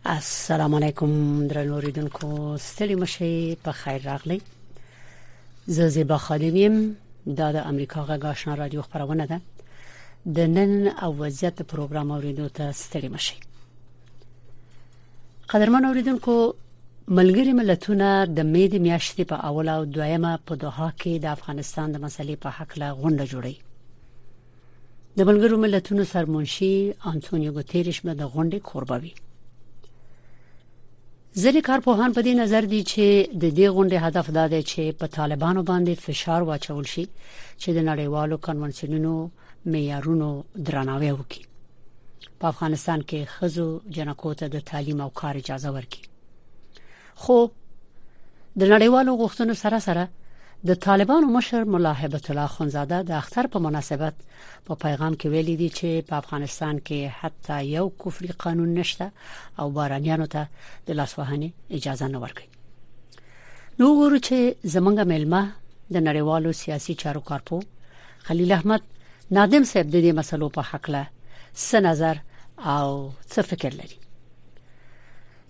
السلام علیکم درنو ریدونکو ستړي مشي په خیر راغلی زه زیبا خادم یم دا د امریکا غږ آشنا رادیو خبرونه ده د نن او وضعیت پروګرام اوریدو ته ستړي مشي قدرمن اوریدونکو ملګری ملتونه د مې د میاشتې په اول او دویمه په دوحه کې د افغانستان د مسلې په حق لا غونډه جوړي د ملګرو ملتونو سرمنشي انټونیو ګوتيريش به د غونډې کوربه وي ځینې کارپوهان په دې نظر دي چې د دې غونډې هدف دا دی چې په طالبانو باندې فشار واچول شي چې د نړیوالو کنوانسیونونو معیارونو درناوی وکړي په افغانستان کې خزو جنکو ته د تعلیم او کار اجازه ورکړي خو د نړیوالو غوښتنو سره سره د طالبانو مشر مولا هبت الله خونزاده د اختر په مناسبت په پیغام کې ویلي دي چې په افغانستان کې حتی یو کفري قانون نشته او بارانیانو ته د لاسوهنې اجازه نه ورکړي نو ګورو چې زمونږ ملما د نړیوالو سیاسي چارو کارپو خلیل احمد نادم صاحب د دې مسلو په حق له څه نظر او څه فکر لري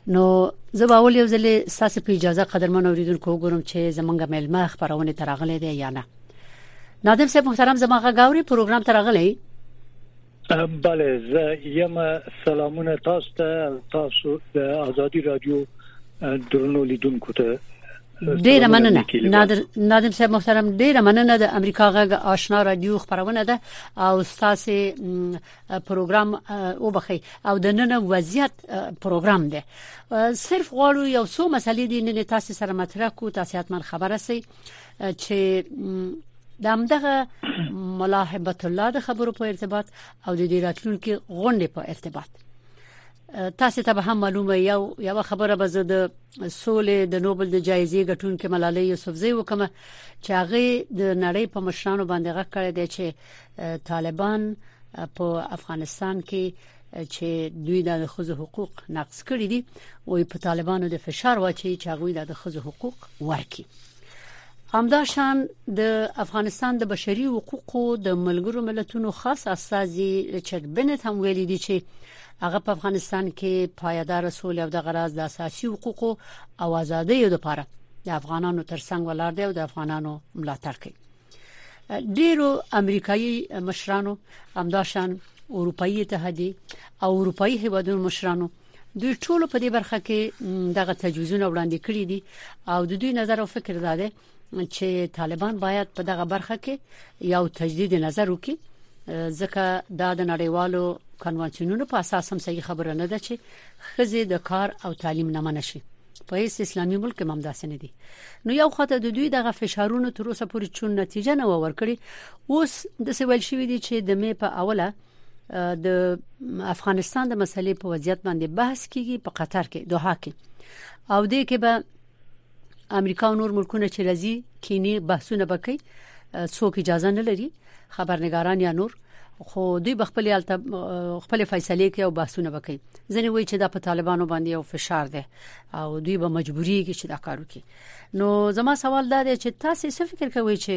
نو زه به اول یو ځل ساسې په اجازه قدرمن اوریدونکو وګورم چې زمونږ ملما خبرونه ترغلې دي یا نه نادم صاحب محترم زموږه غاوري پروګرام ترغلې بله زه یم سلامونه تاسو ته تاسو د ازادي رادیو درنو لیدونکو ته ډیره مننه نادر نادم صاحب محترم ډیره مننه د امریکا غږ آشنا رادیو خبرونه ده او تاسو پروګرام وبخي او د نن وضعیت پروګرام دی صرف غواړو یو څو مسلې دي نن تاسو سره مطرح کو تاسو حتمان خبره سي چې د همدغه ملاحبت الله د خبرو په ارتباط او د دې راتلونکو غونډې په ارتباط تاسو ته به هم معلومه یو یو خبره به زه د سولې د نوبل د جایزې ګټونکو ملالۍ یوسفزۍ وکم چې هغه د نړۍ په مشرانو باندې غږ کړی دی چې طالبان په افغانستان کې چې دوی د خزو حقوق نقض کړی دي او په طالبانو د فشار واچي چې هغه د خزو حقوق ورکړي همداشان د افغانستان د بشري حقوقو د ملګرو ملتونو خاص استاذي چک بنت هم ویل دي چې هغه په افغانستان کې پایدار سولې او د غراز د اساسي حقوقو او ازادۍ لپاره د افغانانو ترڅنګ ولاړ دی او د افغانانو ملاتړ کوي ډیرو امریکایي مشرانو همداشان اروپאيي اتحادي او اروپאيي هیوادونو مشرانو دوی ټول په دې برخه کې دغه تجویزونه وړاندې کړي دي او د دوی نظر او فکر دا دی چې طالبان باید په دغه برخه کې یو تجدید نظر وکړي ځکه دا د نړیوالو کنوانسیونونو په اساس هم صحیح خبره نه ده چې خزه د کار او تعلیم نه منشي په هیڅ اسلامي ملک کې ممداس نه دي نو یو خاطر د دوی دغه فشارونو تر اوسه پورې چون نتیجه نه ورکړي اوس د سویل شوې دي چې د می په اوله د افغانستان د مسلې په وضعیت باندې بحث کیږي په قطر کې دوحه کې او دې کې به امریکا او نور ملکونه چې راځي کینی بحثونه وکړي څوک اجازه نه لري خبرنګاران یا نور خو دوی بخپل یالته خپل فیصله کوي او بحثونه وکړي ځنې وایي چې دا په طالبانو باندې یو فشار دی او دوی به مجبوری کې چې دا کار وکړي نو زما سوال دا دی چې تاسو څه فکر کوئ چې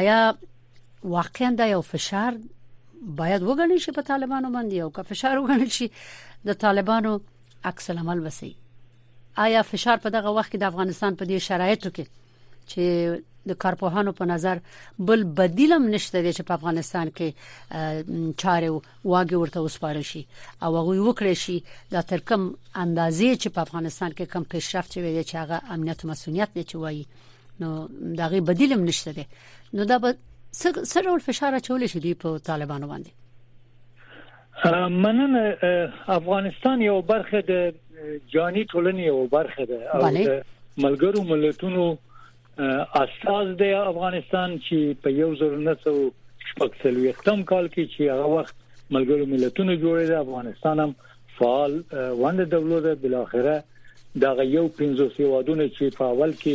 آیا واقعا دا یو فشار باید وګڼل شي په طالبانو باندې او که فشار وګڼل شي د طالبانو عکس العمل وسی آیا فشار په دغه وخت کې د افغانستان په دې شرایطو کې چې د کارپوهانو په نظر بل بدیلم نشته دی چې په افغانستان کې چاره واګي ورته وسپارل شي او هغه وکړي شي دا تر کوم اندازې چې په افغانستان کې کم پیشرفت شوی دی چې هغه امنیت مسولیت نه چوي نو دا غي بدیلم نشته دی نو دا به سره ډول فشار چول شي دی په طالبانو باندې مننه افغانستان یو برخه د جهاني ټولنې یو برخه ده او د ملګرو ملتونو استاد د افغانستان چې په 1948م کال کې چې هغه وخت ملګرو ملتونو جوړې ده افغانستان هم فعال ونده درلوده بل اخره دا یو 50 هیوادونه چې په اول کې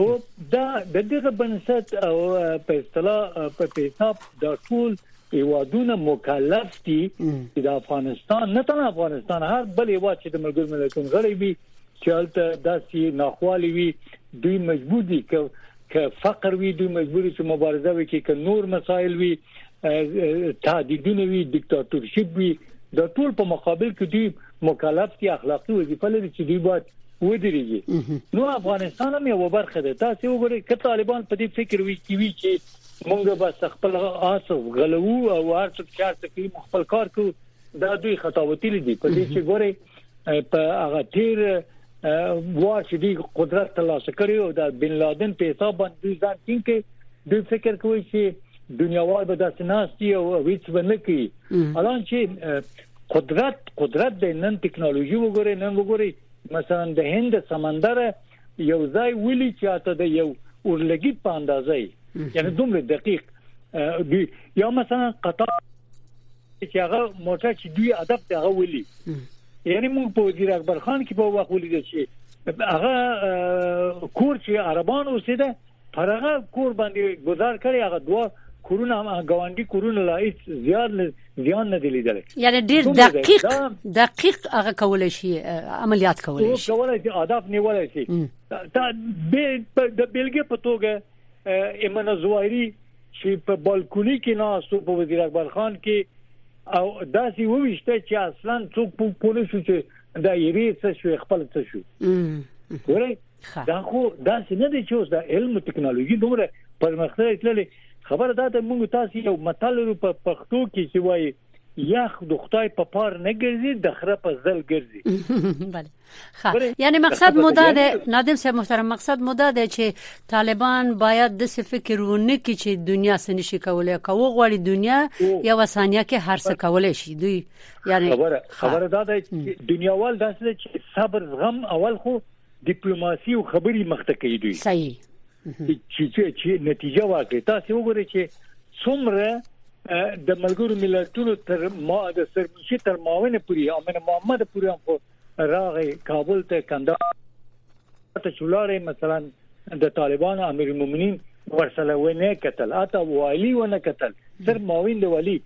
او دا د دغه بنسټ او په اصطلاح په حساب د ټول ایوادونه مکلف دي چې د افغانستان نه تنه افغانستان هر بل ایواد چې د ملګرو ملتونو غړي وي چې هلته داسې ناخوالي وي دوی مجبور دي که فقر وي دوی مجبور دي چې مبارزه وکړي که نور مسایل وي تهدیدونه وي دیکتاتورشپ وي د ټول په مقابل کې دوی مکلف دي اخلاقی وظیفه لري چې دوی باید ودرېږي نو افغانستان هم یو برخه ده تاسو وګورئ ک طالبان په دې فکر وی کی وی چې مونږ بس خپل آس غلو او هر څه چې هر څه خپل کار کو دا دوی خطاوتي دي په دې چې ګوري په هغه تیر وار چې دی قدرت ترلاسه کړی او د بن لادن په حساب باندې ځان ټینګ کړي دوی فکر کوي چې دنیاوال به داسې ناشتي او هیڅ ونه کوي الان چې قدرت قدرت دی نن ټکنالوژي وګورئ نن وګورئ مثلا د هند سمندر یو ځای ولي چې اته د یو اورلګي په اندازې یعنی دومره دقیق دی یا مثلا قطر چې هغه موټر چې دوی ادب ته هغه ولي یعنی موږ په وزیر اکبر خان کې په وخت ولید چې هغه کور چې عربان اوسېده پر هغه کور باندې گذار کړی هغه دوه کورونه هم ګاونډي کورونه لا هیڅ زیات زیان نه دی لیدل یعنی ډیر دقیق دقیق هغه کول شي عملیات کول شي کول شي اهداف نیول شي دا د بلګې په توګه ایمن زوایری چې په بالکونی کې ناستو په وزیر اکبر خان کې او داسې وویشته چې اصلا څوک په پولیسو چې دا یری څه شو خپل څه شو ورې دا خو دا څنګه دي چې اوس د علم او ټکنالوژي دومره پرمختګ کړي خبره دا ده موږ تاسو یو متل په پښتو کې چې وایي یخ د خدای په پار نه ګرځي د خره په ځل ګرځي بله خا یعنی مقصد مودا ده نادم صاحب محترم مقصد مودا ده چې طالبان باید د څه فکر ونه کی چې دنیا سن شي کولای کو غوړي دنیا یا وسانیا کې هر څه کولای شي دوی یعنی خبره خبره دا ده چې دنیاوال داسې چې صبر غم اول خو ډیپلوماسي او خبري مخته کوي دوی صحیح چې چې نتیجه واکړي تاسو وګورئ چې څومره د ملګرو ملتونو تر ما د سرمنشي تر ماونه پوری امن محمد پوری هم خو راغی کابل ته کندهار ته چولاره مثلا د طالبانو امیر المؤمنین ورسره ونه کتل اته والی ونه کتل سر ماوین د والی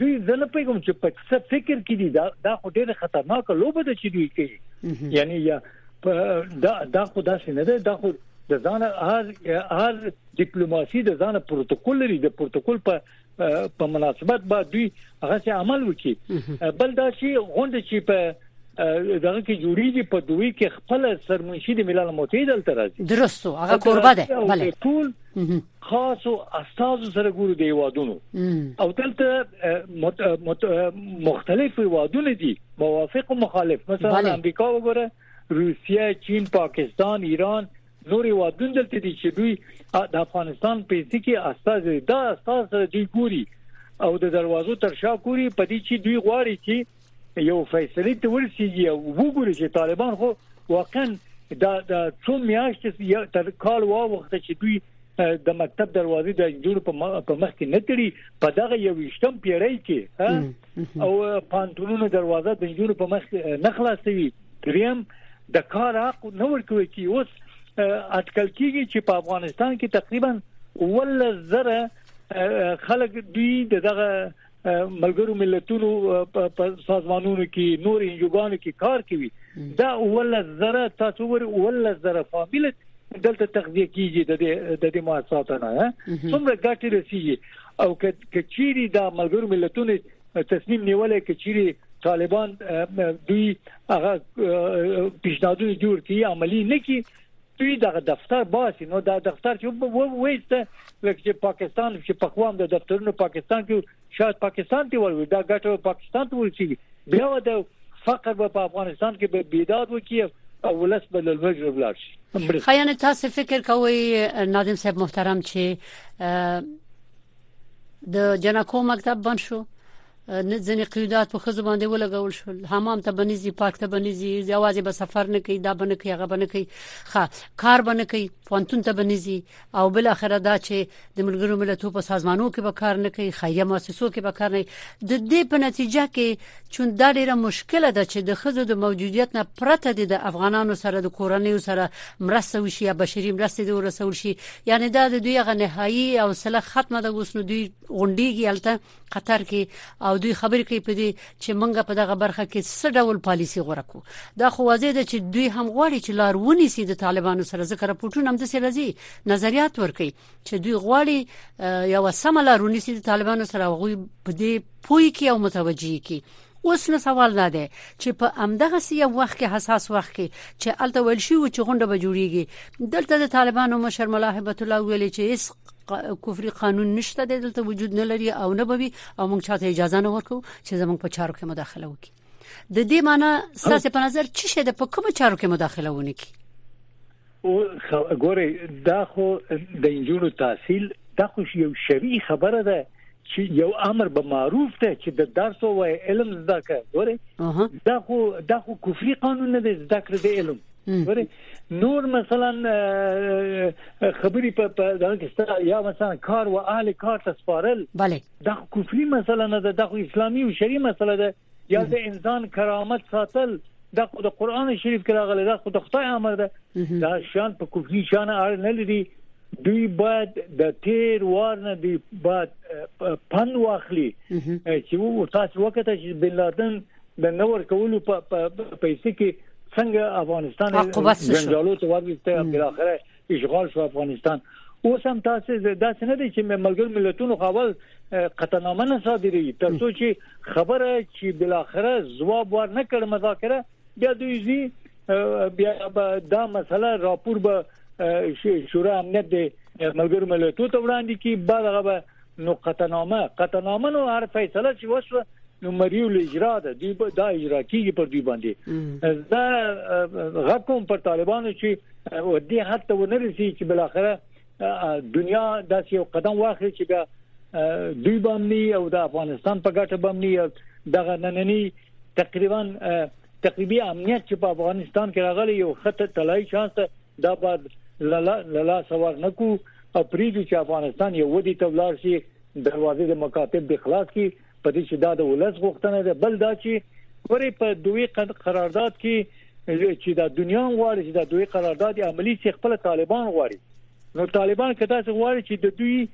دوی زنه پیغام چې په څه فکر کې دي دا دا خو ډیره خطرناک لوبه ده چې دوی کوي یعنی یا دا دا خو داسې نه ده دا خو د ځان هر هر ډیپلوماسي د ځان پروتوکول لري د پروتوکول په په مناسبت با دوی هغه څه عمل وکي بل دا شي غونډه چې په دغه کې جوړیږي په دوی کې خپل سرمنشي د ملل متحد تل ترازي درستو هغه قربه ده بله ټول خاصو استاد سره ګورو دی وادونو او دلته مختلف وادونه دي موافق او مخالف مثلا امریکا وګوره روسیه چین پاکستان ایران نور هیوادون دلته دي چې دوی د افغانستان په هیڅ کې استاد دا استاد سره دوی ګوري او د دروازو تر شا ګوري په دې چې دوی غواړي چې یو فیصله ته ورسیږي او وګوري چې طالبان خو واقعا دا د څو میاشتې تر کال واوخته چې دوی د مکتب دروازې د جوړ په مخ کې نه تړي په دغه یو وشتم پیړۍ کې او پانتونونو دروازه د جوړ په مخ نه خلاصوي دریم د کار حق نه ورکوي کی اوس اټکل کیږي چې په افغانستان کې تقریبا ول زره خلک دوی دغه ملګرو ملتونو په سازمانونو کې نور انجوګانو کې کار کوي دا ول زره تاسو ور ول زره فامیل دلته تغذیه کیږي د دې د دې مؤسساتو نه څومره ګټه رسیږي او کچيري دا ملګرو ملتونو تصمیم نیولای که چیرې طالبان دوی هغه پیشنهادونه جوړ کړي عملی نه کړي دوی دغه دفتر باسي نو دا دفتر چې وېسته لکه چې پاکستان چې پخوام د دفترونو پاکستان کې شاید پاکستان ته ورول دا ګټه پاکستان ته ورسي بیا د فقر په افغانستان کې به بیداد وکړي او ولس به له لوږې ولاړ شي خیانه تاسو فکر کوئ نادم صاحب محترم چې د جنکو مکتب بند شو نه ځنې قیودات په خزو باندې ولګول شو حمام ته بنځي پاک ته بنځي یوازې به سفر نه کوي دا بنه کوي هغه بنه کوي ښه کار بنه کوي پونتون ته بنځي او بل اخره دا چې د ملګرو ملتو په سازمانو کې به کار نه کوي خیریه مؤسسو کې به کار نه د دې په نتیجه کې چون دا ډیره مشکله ده چې د خزو د موجودیت نه پرته د افغانانو سره د کورنۍ سره مرسته وشي یا بشري مرسته د ورسول شي یعنی دا د دوی غ نهایی او سله ختمه ده اوس نو دوی غونډیږي الته قطر کې او دوی خبرې کوي په دې چې منګه په دغه برخه کې څه ډول پالیسی غوړه کو دا خو واضح ده چې دوی هم غواړي چې لار ونیسي د طالبانو سره ذکر راپورټونه هم د سرازي نظریات ورکړي چې دوی غواړي یو سم لار ونیسي د طالبانو سره غوي په دې پوي کې او متوجي کې اوس نو سوال نه دی چې په امدغه سی وخت کې حساس وخت کې چې الته ویل شي چې غونډه به جوړیږي دلته د طالبانو مشر ملا هبت الله ویلي چې هیڅ کفري قانون نشته دلته وجود نه لري او نه بوي او موږ چاته اجازه نه ورکو چې زموږ په چارو کې مداخله وکړي د دې معنی ستاسو په نظر څه شه د په کوم چارو کې مداخله ونه کی او ګوره دا خو د انجونو تحصیل دا خو یو شرعي خبره ده چې یو امر به معروف ده چې د درس او علم زده کړه ګوره دا خو دا خو کفري قانون نه دی زده کړه د علم ګوره نور مثلا خبري په دغه کې یا مثلا کار او اهل کار تسپارل بله دا کفري مسله نه ده دا خو اسلامي او شرعي مسله ده یا د انسان کرامت ساتل دا خو د قران شریف کې راغلی دا خو د خدای امر ده دا شان په کفري شان اړ نه لري دوی باید د تیر وار نه دی باید پن واخلي چې وو تاسو وخت چې بن لادن د نور کولو په پیسې کې څنګه افغانستان جنجالو ته ورسته بل اخره اشغال شو افغانستان اوس هم تاسو داسې نه دي چې ملګر ملتونو خپل قطعنامه نه صادري ترڅو چې خبره چې بل اخره جواب ور نه کړ مذاکره بیا دوی زی بیا دا مسله راپور به شورا امنیت د ملګر ملتونو ته وړاندې کی بعد هغه نو قطعنامه قطعنامه نو هر فیصله چې وسو نو مریو اجرا ده دوی به دا اجرا کیږي پر دوی باندې دا غکم پر طالبانو چې و دې حد ته ونرسي چې بل اخره دنیا داسې یو قدم واخلي چې دا دوی باندې او د افغانستان په ګټه باندې دغه نننی تقریبا تقریبا امنیت چې په افغانستان کې راغلی یو خطر تلای شانس دا بعد لالا لالا سوار نکو او پریږدي چې افغانستان یو ودی ته ولاړ شي دروازې د مکاتب د خلاص کی په دې چې دا د ولس غوښتنه ده بل دا چې ورې په دوی قرارداد کې چې دا دنیا غواړي چې دا دوی قرارداد عملی چې خپل طالبان غواړي نو طالبان کدا څه غواړي چې د دوی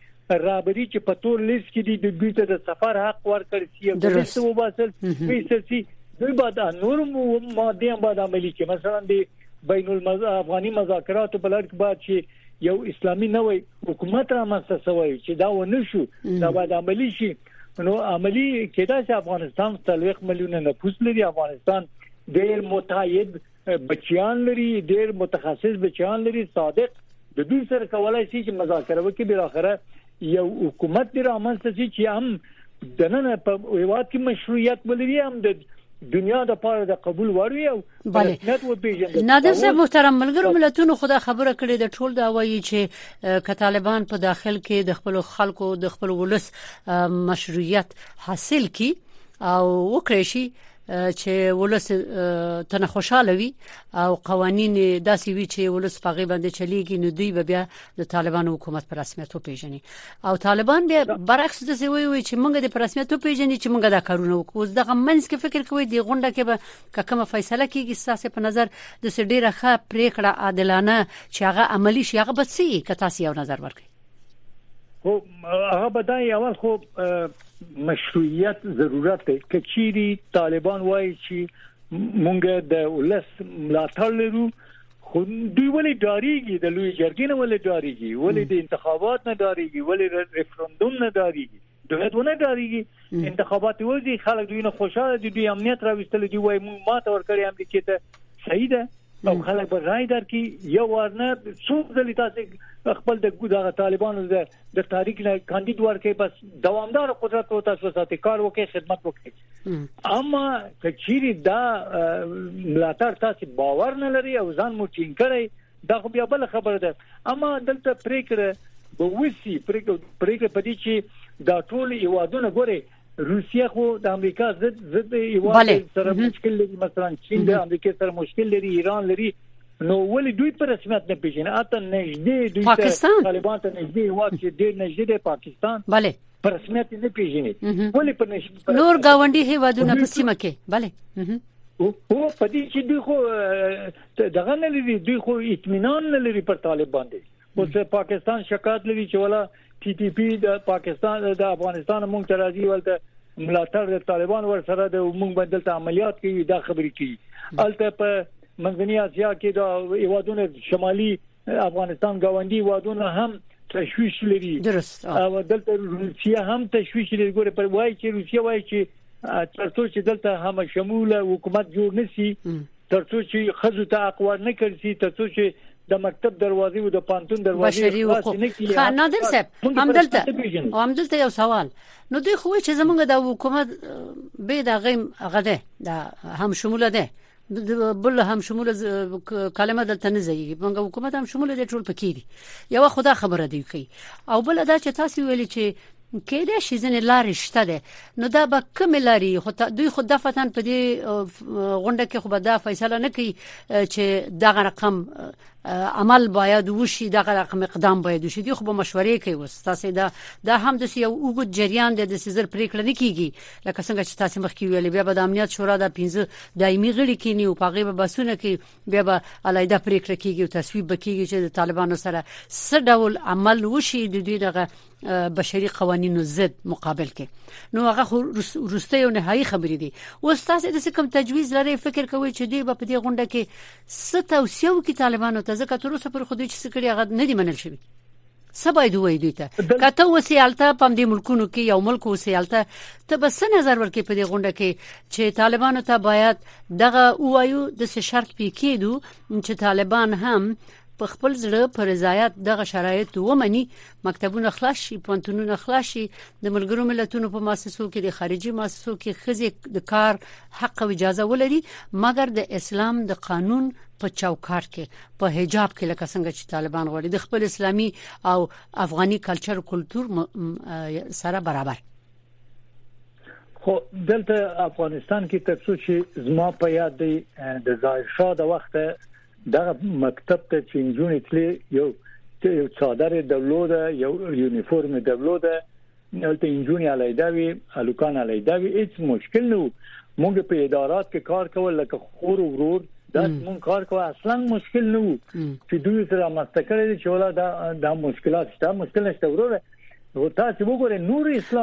رابري چې په تور لیست کې دي د دوی ته د سفر حق ورکړي چې د لیست وباسل ویسي دوی بعد نور ماده بعد عملی کې مثلا د بین الافغاني مذاکرات په لړ کې بعد چې یو اسلامي نوې حکومت رامنځته شوی چې دا ونه شو دا باید عملی شي نو عملی کېدای شي افغانستان 30 میلیونه نفوس لري افغانستان ډېر متعید بچیان لري ډېر متخصص بچیان لري صادق د دوی سره کولای شي چې مذاکره وکړي بل اخره یو حکومت دی رامنځته شي چې هم د نن په هیواد کې مشروعیت ولري هم د دنیا د پاره د قبول وړي او بله نادر صاحب محترم ملګرو ملتونو خدا خبره کړې د ټول دا وایي چې ک طالبان په داخل کې د خپل خلکو د خپل ولس مشروعیت حاصل کی او وکړي شي چې ولس تنه خوشاله وي او قوانين داسې وي چې ولس په غي باندې چلیږي نو دوی به بیا د طالبانو حکومت پر رسمیت او پیژني او طالبان بیا برعکس د څه وی وی چې موږ د پر رسمیت او پیژني چې موږ دا کارونه وکړو دغه منځ کې فکر کوي د غونډه کې به که کومه فیصله کیږي ستاسو په نظر د سې ډیره ښه پریکړه عادلانه چې هغه عملی شي هغه به څه یي که تاسو یو نظر ورکړئ هو هغه به دا یو خو مشروعیت ضرورت دی کچيري طالبان وایي چې مونږ د ولس ملاتړ لرو خو دوی ولې ډاریږي د لوی جرګې نه ولې ډاریږي ولې د انتخابات نه ډاریږي ولې ریفرندوم نه ډاریږي دولت ونه ډاریږي انتخابات وځي خلک دوی نه خوشاله دي دوی امنیت راوستل دي وای موږ ماته ورکړی امریکا ته صحیح ده او خلک به رائے درکې یو ورنه څو ځلې تاسو خپل د ګوډه طالبانو د د تاریخ نه کاندید ورکې بس دوامدار قدرت او تاسو ساتي کار وکړي خدمت وکړي اما کچيري دا ملاتړ تاسو باور نه لري او ځان مو ټینګ کړئ دا خو بیا بل خبره ده اما دلته پریکړه به وسی پریکړه پدې چې دا ټول ایوادونه ګوره روسیه خو د امریکا ضد ضد ایواد سره مشکل لري مثلا چین د امریکا سره مشکل لري ایران لري نو ولې دوی پر رسمیت نه پیژني اته نږدې دوی پاکستان طالبان ته نږدې یو چې ډېر نږدې دی پاکستان bale پر رسمیت نه پیژني ولې پر نږدې نور گاونډي هیوادونه په سیمه کې bale هو په دې چې دوی خو دغه نه لري دوی خو اطمینان نه لري پر طالب باندې اوس پاکستان شکایت لري چې ولا ټي ټي پی د پاکستان د افغانستان مونږ ته راځي ولته ملاتړ د طالبان ور سره د مونږ باندې ته عملیات کوي دا خبرې کوي الته په منځنی اسیا کې د ایوادونو شمالي افغانستان گاوندی وادونه هم تشویش لري درست او دلته روسیه هم تشویش لري ګوره پر وای چې روسیه وای چې ترڅو چې دلته هم شموله حکومت جوړ نسی ترڅو چې خزو ته اقوا نه کړسي ترڅو چې د مکتب دروازې او د پانتون دروازې خلاص نه کیږي خان نادر صاحب هم دلته هم دلته یو سوال نو دوی خو چې زمونږ د حکومت به د غیم غده د هم شموله ده بل هم شمول کلمه دلته نه ځایږي موږ حکومت هم شمول دي ټول پکې دي یو خدا خبره دی کوي او بل دا چې تاسو ویلي چې کې د شي ځنې لارې شته ده نو دا به کوم لارې خو دوی خو د فتن په دې غونډه کې خو به دا فیصله نه کوي چې دغه رقم عمل باید وشي دغه رقم اقدام باید وشي دی خو به مشورې کوي وس تاسو دا دا هم د یو وګد جریان د سیزر پریکړه نه کیږي لکه څنګه چې تاسو مخکې ویل بیا به د امنیت شورا د 15 دایمي غړي کې نیو پاغه به بسونه کې بیا به علایده پریکړه کیږي او تصویب بکیږي چې د طالبانو سره څه ډول عمل وشي د دوی دغه بشري قوانینو ضد مقابل کې نو هغه روسته یو نهایی خبرې دي اوس تاسو د کوم تجویز لري فکر کوئ چې دی په دې غونډه کې ست او سیو کې طالبانو ته ځکه تر اوسه پر خودي چې سکړي هغه نه دی منل شوی سبا دوی وای دوی ته کته وسیالته پم دې ملکونو کې یو ملک وسیالته ته بس نظر ورکې په دې غونډه کې چې طالبانو ته باید دغه وایو د شرط پې کېدو چې طالبان هم په خپل زړه پر رضایت دغه شرایط ومني مکتبونه خلاص شي پونتونونه خلاص شي د ملګرو ملتونو په مؤسسو کې د خارجي مؤسسو کې خزي د کار حق او اجازه ولري مګر د اسلام د قانون په چوکاټ کې په حجاب کې لکه څنګه چې طالبان غواړي د خپل اسلامي او افغاني کلچر کلچر سره برابر خو دلته افغانستان کې ترڅو چې زما په یاد دی د ظاهر شاه د وخت دغه مکتب ته چې نجونې تلې یو یو څادر درلوده یو یونیفورم درلوده دلته انجونې علیده وي الکان علیده وي هیڅ مشکل نه مونږ په ادارات کې کار کول لکه خور ورور دا مونږ کار کوو اصلا مشکل نه وو چې دوی سره مستقل دي چې ولا دا د مشکلات شته مشکل نشته وروره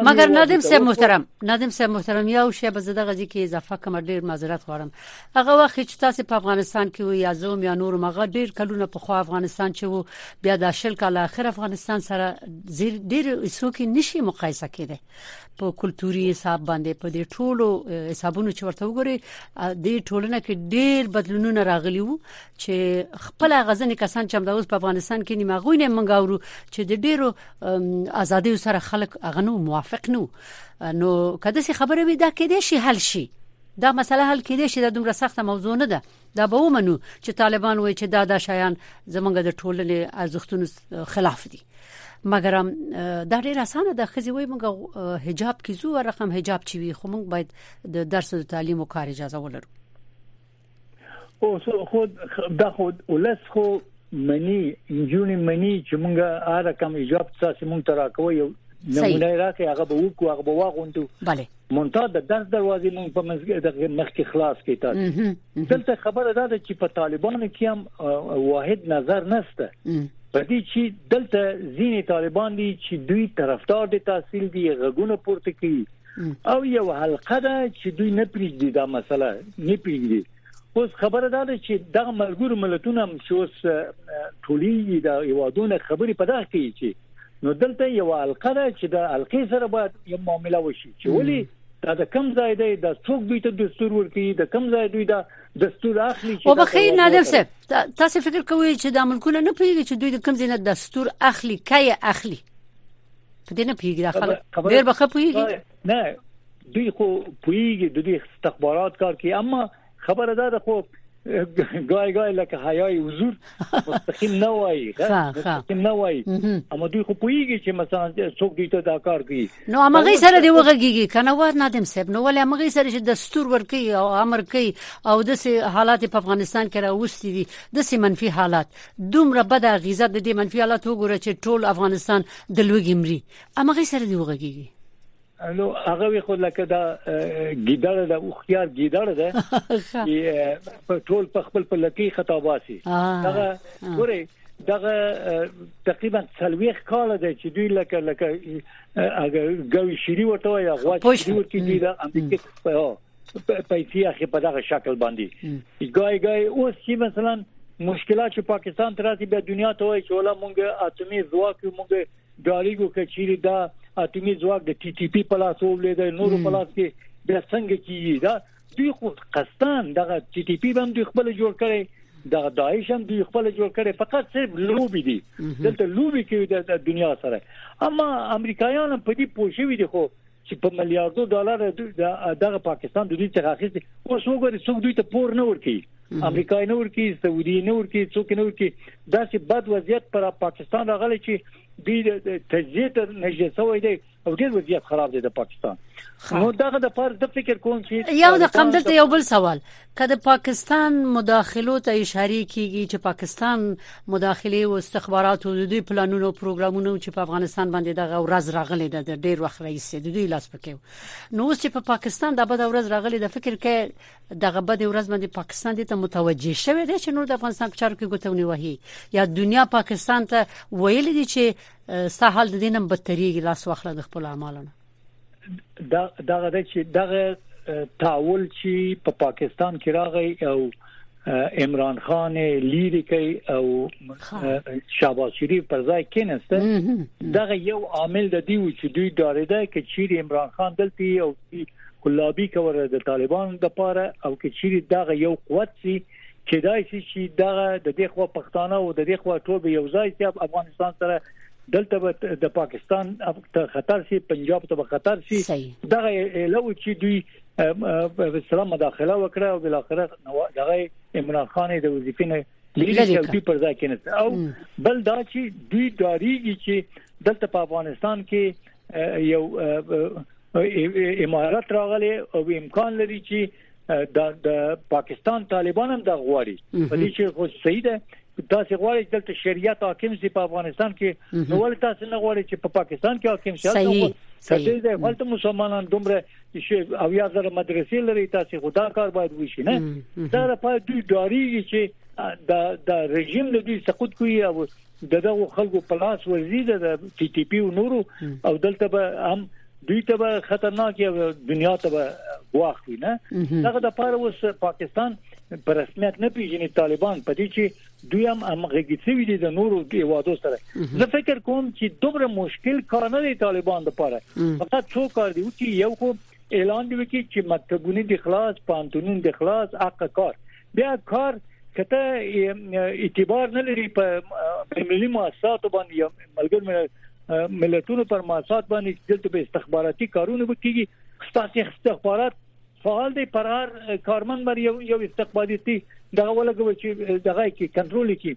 مګر نادم صاحب محترم نادم صاحب محترم یو شی به زده غزي کې اضافه کوم ډیر معذرت غواړم هغه وخت چې تاسو په افغانستان کې وي یا زوم یا نور مغه ډیر کلونه په خو افغانستان چې وو بیا د شل کال اخر افغانستان سره زیر ډیر اسو کې نشي مقایسه کېده په کلتوري حساب باندې په دې ټولو حسابونو چې ورته وګوري د ټولنه کې ډیر بدلونونه راغلي وو چې خپل غزنی کسان چې د اوس په افغانستان کې نیمه غوینه منګه ورو چې د ډیرو ازادي سره خلک اغنو موافق نو نو کده سي خبره وي دا کې دي شي حل شي دا مسله حل کېدې شي دا دومره سخته موضوع نه ده دا به ومنو چې طالبان وایي چې دا دا شیان زمونږ د ټولنې ارزښتونو خلاف دي مګر دا ډیر اسانه ده خزي وای موږ حجاب کیزو رقم حجاب چوي خو موږ باید د درس او تعلیم او کار اجازه ولرو اوس خو دا خو ولس خو منی انجونی منی چې مونږه هر کم ایجاب تاسو مونږ ترا کوي یو نمونه راکې هغه به وکړو هغه به واغوندو bale مونته د درس دروازې مونږ په منځ د مخ کې خلاص کې تاسو دلته خبره ده چې په طالبانو کې هم واحد نظر نشته په دې چې دلته ځینې طالبان دي چې دوی طرفدار دي تحصیل دي غږونه پورته کوي او یو حلقه ده چې دوی نه پریږدي دا مسله نه پریږدي اوس خبره ده چې دا ملګرو ملتونه هم چې اوس ټولي د یوادونه خبرې په دغه کې چې نو دلته یو حلقه ده چې د حلقې سره باید یو معاملې وشي چې ولې دا د کم ځای دی دا څوک دوی ته دستور ورکړي د کم ځای دوی دا دستور اخلي چې وبخیر نادر صاحب تاسو فکر کوئ چې د ملکونه نه پیږي چې دوی د کم ځای نه دستور اخلي کای اخلي په دې نه پیږي دا خلک ډیر به خپويږي نه دوی خو پویږي د دوی استخبارات کار کوي اما خبره دا ده خو ګای ګای لکه حیاي حضور مستقیم نه وای مستقیم نه وای اما دوی خو پویږي چې مثلا څوک دوی ته دا کار کوي نو هغه سره دی وغږیږي کنه ور نادم صاحب نو ولې هغه سره چې دستور ورکی او امر کوي او د حالات په افغانستان کې راوستي دي د منفي حالات دومره بده اغیزه د دې منفي حالت وګوره چې ټول افغانستان د لوګي مري امغه سره دی وغږیږي نو هغه وی خو لکه دا ګیدړ دا او خيار ګیدړ ده چې په ټول په خپل په لکی خطا باسي هغه ګوره دغه تقریبا څلويخ کال دی چې دوی لکه لکه اگر ګوي شری وته یا غوا شری ورته دی دا امریکا په پیسې اخی په دغه شکل باندې ګای ګای اوس چې مثلا مشکلات چې پاکستان ته راځي بیا دنیا ته وایي چې ولا مونږ اتمی ځواک مونږ ډاریګو کچيري دا اتمی ځواک د ټي ټي پی په لاس ولید نور په لاس کې بیا څنګه کیږي دا دوی خو قصدان دغه ټي ټي پی هم دوی خپل جوړ کړي دا داعش هم دوی خپل جوړ کړي فقط صرف لوبي دي دلته لوبي کوي د دنیا سره اما امریکایان په دې پوښوي دي خو چې په میلیارډو ډالر دغه پاکستان د دوی څخه اخیستي اوس وګورئ څوک دوی ته پور نه ورکي امریکا نه ورکي سعودي نه ورکي څوک نه ورکي دا چې بد وضعیت پر پاکستان راغلی چې دوی د تجزیه ته نږدې شوی دی او ډیر وضعیت خراب دی د پاکستان نو دغه د پر د فکر کوم چې یو د قم دلته یو بل سوال که د پاکستان مداخلو ته اشاره کیږي چې پاکستان مداخله او استخباراتو د دوی پلانونو او پروګرامونو چې په افغانستان باندې دغه ورځ راغلي ده د ډیر وخت رئیس د دوی لاس پکې نو اوس چې په پاکستان د بده ورځ راغلي د فکر کې دغه بده ورځ باندې پاکستان دې ته متوجه شوی دی چې نور د افغانستان په چارو کې ګوتونی وهي یا دنیا پاکستان ته ویل دي چې ستا حال د دینم بدتري لاس واخله د خپل اعمالو دا دغه د چې دغه تاول چې په پا پاکستان کې راغی او عمران خان لیری کوي او شاباز شریف پر ځای کېنسته دغه یو عامل د دې و چې دوی ډاریده کې چې عمران خان دلته او لابي کوله د طالبانو لپاره او کې چې دغه یو قوت سي کېدای شي چې دغه د دې خو پښتانه او د دې خو ټول به یو ځای چې افغانستان سره دلته به د پاکستان ته خطر شي پنجاب ته به خطر شي دغه لو چې دوی په اسلام مداخله وکړه او بل اخر دغه عمران خان د وظیفې نه لري چې پر ځای کېنه او بل دا چې دوی داریږي چې دلته په افغانستان کې یو امارات راغلي او امکان لري چې دا د پاکستان طالبان هم دا غواړي په دې چې خو صحیح ده تاسو غواړئ دلته شریعت حاکم شي په افغانستان کې نو ول تاسو نه غواړئ چې په پاکستان کې حاکم شي صحیح صحیح ده ولته مسلمانان دومره چې او یا زره مدرسې لري تاسو خدا کار باید وشي نه دا لپاره دوی ډاریږي چې دا دا رژیم له دوی سقوط کوي او د دغه خلکو په لاس ورزي د ټي ټي پی او نورو او دلته به هم دوی ته به خطرناک یا دنیا ته به واخلي نه دغه د پاره اوس پاکستان په رسمیت نه پیژني طالبان په دې چې دوی هم همغږي شوی دي د نورو هیوادو سره زه فکر کوم چې دومره مشکل کار نه دی طالبان د پاره فقط څو کار دی چې یو خو اعلان دی چې مکتبونه د خلاص پانتونون د خلاص حق کار بیا کار کته اعتبار نه لري په ملي مؤسساتو باندې یا ملګر ملتونو پر مؤسسات باندې دلته به استخباراتي کارونه وکړي ستاسو استخبارات فعال دي پر هر کارمن باندې یو استخباراتي دغه ولګوي چې دغه کې کنټرول کې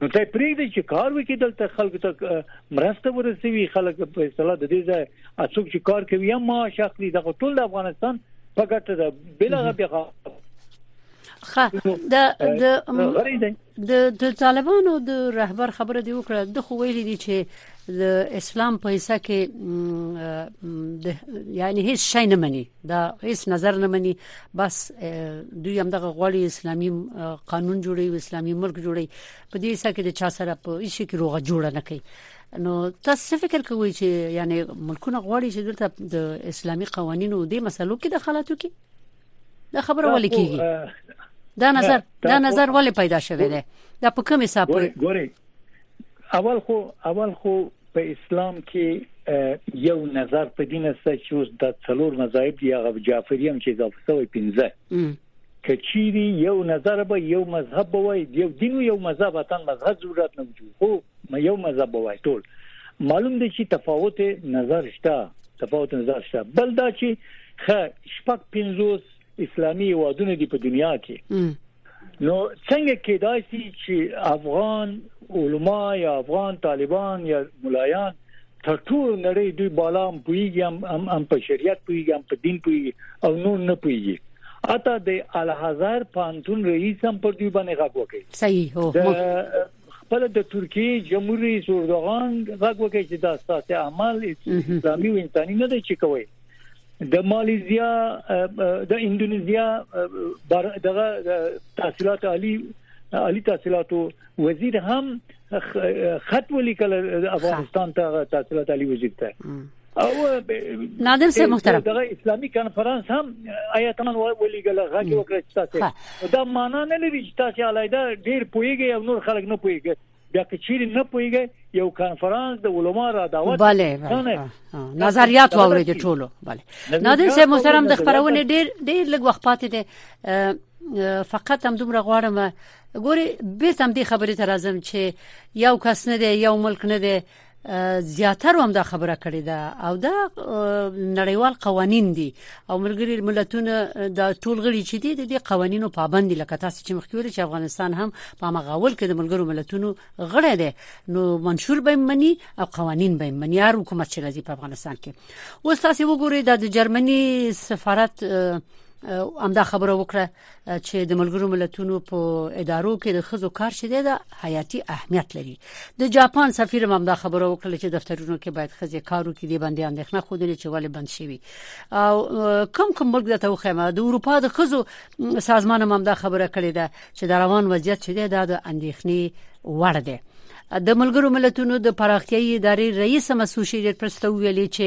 نو ته پریږدي چې کار وکړي دلته خلکو ته مرسته ورسوي خلک په اصطلاح د دې ځای اڅوک چې کار کوي هم معاش اخلي دا ټول د افغانستان په ګټه ده بل هغه بیا خا د د د د طالبانو د رهبر خبره دی وکړه د خو ویل دي چې د اسلام په حصہ کې د یعنی هیڅ شی نه مني دا هیڅ نظر نه مني بس دوی هم دغه غوړي اسلامي قانون جوړي او اسلامي ملک جوړي په دې سره کې د چا سره په هیڅ کې روغه جوړ نه کوي نو تاسو فکر کوئ چې یعنی ملکونه غوړي چې دلته د اسلامي قوانینو د مسلو کې دخالت وکړي دا خبره ولې کیږي دا نظر دا نظر ولې پیدا شوه دا په کوم حساب ګوري اول خو اول خو په اسلام کې یو نظر په دین است چې اوس د څلور مذاهب دی هغه جعفری هم چې اضافه شوی 15 کچيري یو نظر به یو مذهب به وای یو دین یو مذهب اتن مذهب ضرورت نه وجود خو ما یو مذهب به وای ټول معلوم دی چې تفاوت نظر شته تفاوت نظر شته بل دا چې خ شپږ 50 اسلامي هوادونه دي په دنیا کې نو څنګه کېدای شي چې افغان علما یا افغان طالبان یا ملایان تر ټول نړۍ دوی بالا هم پویږي هم هم په شریعت پویږي هم په دین پویږي او نور نه پویږي اته د الحزر پانتون رئیس هم پر دوی باندې غږ وکړي صحیح هو خپل د ترکیه جمهور رئیس اردوغان غږ وکړي چې دا ساته عمل اسلامي او انساني نه دی چې کوي د مالیزیا د انډونیزیا بر دغه تحصیلات عالی عالی تحصیلاتو وزیر هم خط ولیکل افغانستان ته تحصیلات عالی وزیر ته او نادر صاحب محترم دغه اسلامي کانفرنس هم آیاتان ولېګل غږ وکړ چې تاسو دا معنا نه لري چې تاسو علایده ډیر پویږي او نور خلک نه پویږي بیا که چیرې نه پويږي یو کانفرنس د علما را دعوت بله نظریات واورېدي ټولو بله نادر صاحب محترم د خبرونه ډېر ډېر لږ وخت پاتې دي فقط هم دومره غواړم ګوري به تم دې خبرې تر ازم چې یو کس نه دی یو ملک نه دی زیاتره هم دا خبره کړې ده او دا نړیوال قوانين دي او ملګری ملتونه دا ټول غړي چې دي د قوانینو پابند دي لکه تاسو چې مخکې ویل چې افغانستان هم په مغاول کې د ملګرو ملتونو غړی دی نو منشور به مني او قوانين به مني هر حکومت چې راځي په افغانستان کې اوس تاسو وګورئ د جرمني سفارت همدا خبره وکړه چې د ملګرو ملتونو په ادارو کې د خزو کار شیدې د حیاتي اهمیت لري د جاپان سفیر هم دا خبره وکړه چې دفترونو کې باید خزې کارو کې دی باندې اندېښنه خو دې چې ولې بند شي او کم کم ملک د توخمه د اروپا د خزو سازمان هم دا خبره کړې ده چې د روان وضعیت شیدې د اندېښنې وړ دی د ملګرو ملتونو د پراختیايي ادارې رئیس مسوشي د پرستو ویلي چې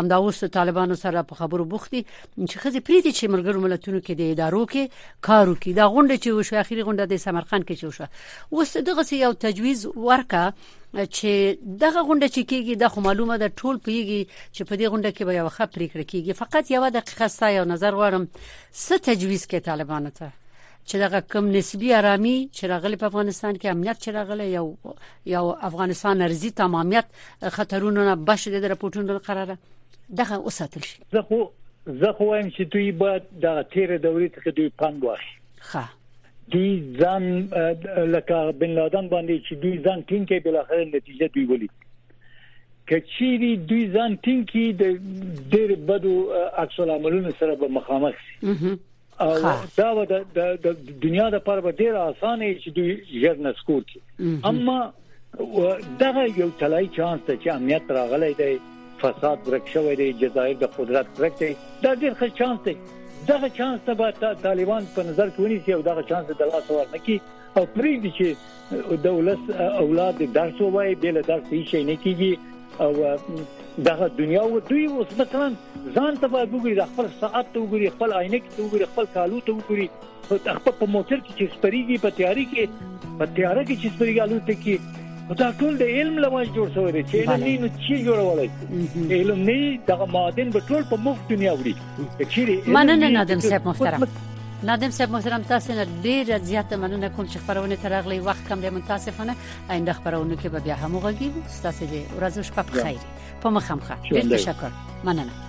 همدا اوس طالبانو سره په خبرو بوختي چې خزه پریدي چې ملګرو ملتونو کې د ادارو کې کار وکړي دا غونډه چې وشو اخیری غونډه د سمرقند کې وشو اوس دغه یو تجویز ورکا چې دغه غونډه چې کیږي د خو معلومه ده ټول پیږي چې په دې غونډه کې به یو خبرې پریکړه کیږي فقط یو دقیقه ستا یو نظر غواړم څه تجویز کې طالبانو ته چې دغه کم نسبی آرامي چې راغلی په افغانستان کې امنیت چې راغلی یو یو افغانستان ارزي تمامیت خطرونو نه بشد د رپورټونو قراره دغه وساتل شي زه خو زه خو وایم چې دوی به د تیر دورې څخه دوی پند واخلي ښه دوی ځان لکه بن لادن باندې چې دوی ځان ټینګ کې بل اخر نتیجه دوی ولي کچيري دوی ځان ټینګ کې د ډېر بدو عکس العملونو سره به مخامخ شي او دا و د دنیا د پر به ډیر اسانه چې دوی ژر نسکور کی اما دغه یو تلای چانس ته چې امنیت راغلی دی فساد ورک شوی دی جزایر د قدرت ورک دی دا ډیر ښه چانس دی دغه چانس ته به طالبان په نظر کې ونیسي او دغه چانس د لاس ورنکي او پریږدي چې د ولس اولاد درس ووایي به له درس هیڅ شي نه کیږي او دغه دنیا و دوی اوس مثلا ځان ته باید وګوري د خپل ساعت ته وګوري خپل عینک ته وګوري خپل کالو ته وګوري خپل په موټر کې چې سپریږي په تیاري کې په تیاره کې چې سپریږي الوت کې دا ټول د علم لومړ جوړ شوی دی چې علم نه نو چې جوړولای علم نه دغه معادن به ټول په مفت دنیا وړي مننه نادم صاحب محترم نادم صاحب محترم تاسو نه ډیر زیاته مننه کوم چې خبرونه ترغلې وخت کم دی متاسفانه آینده خبرونه کې به بیا هم وغږیږو تاسو دې ورځ او شپه په خیر په مخامخه ډیر تشکر مننه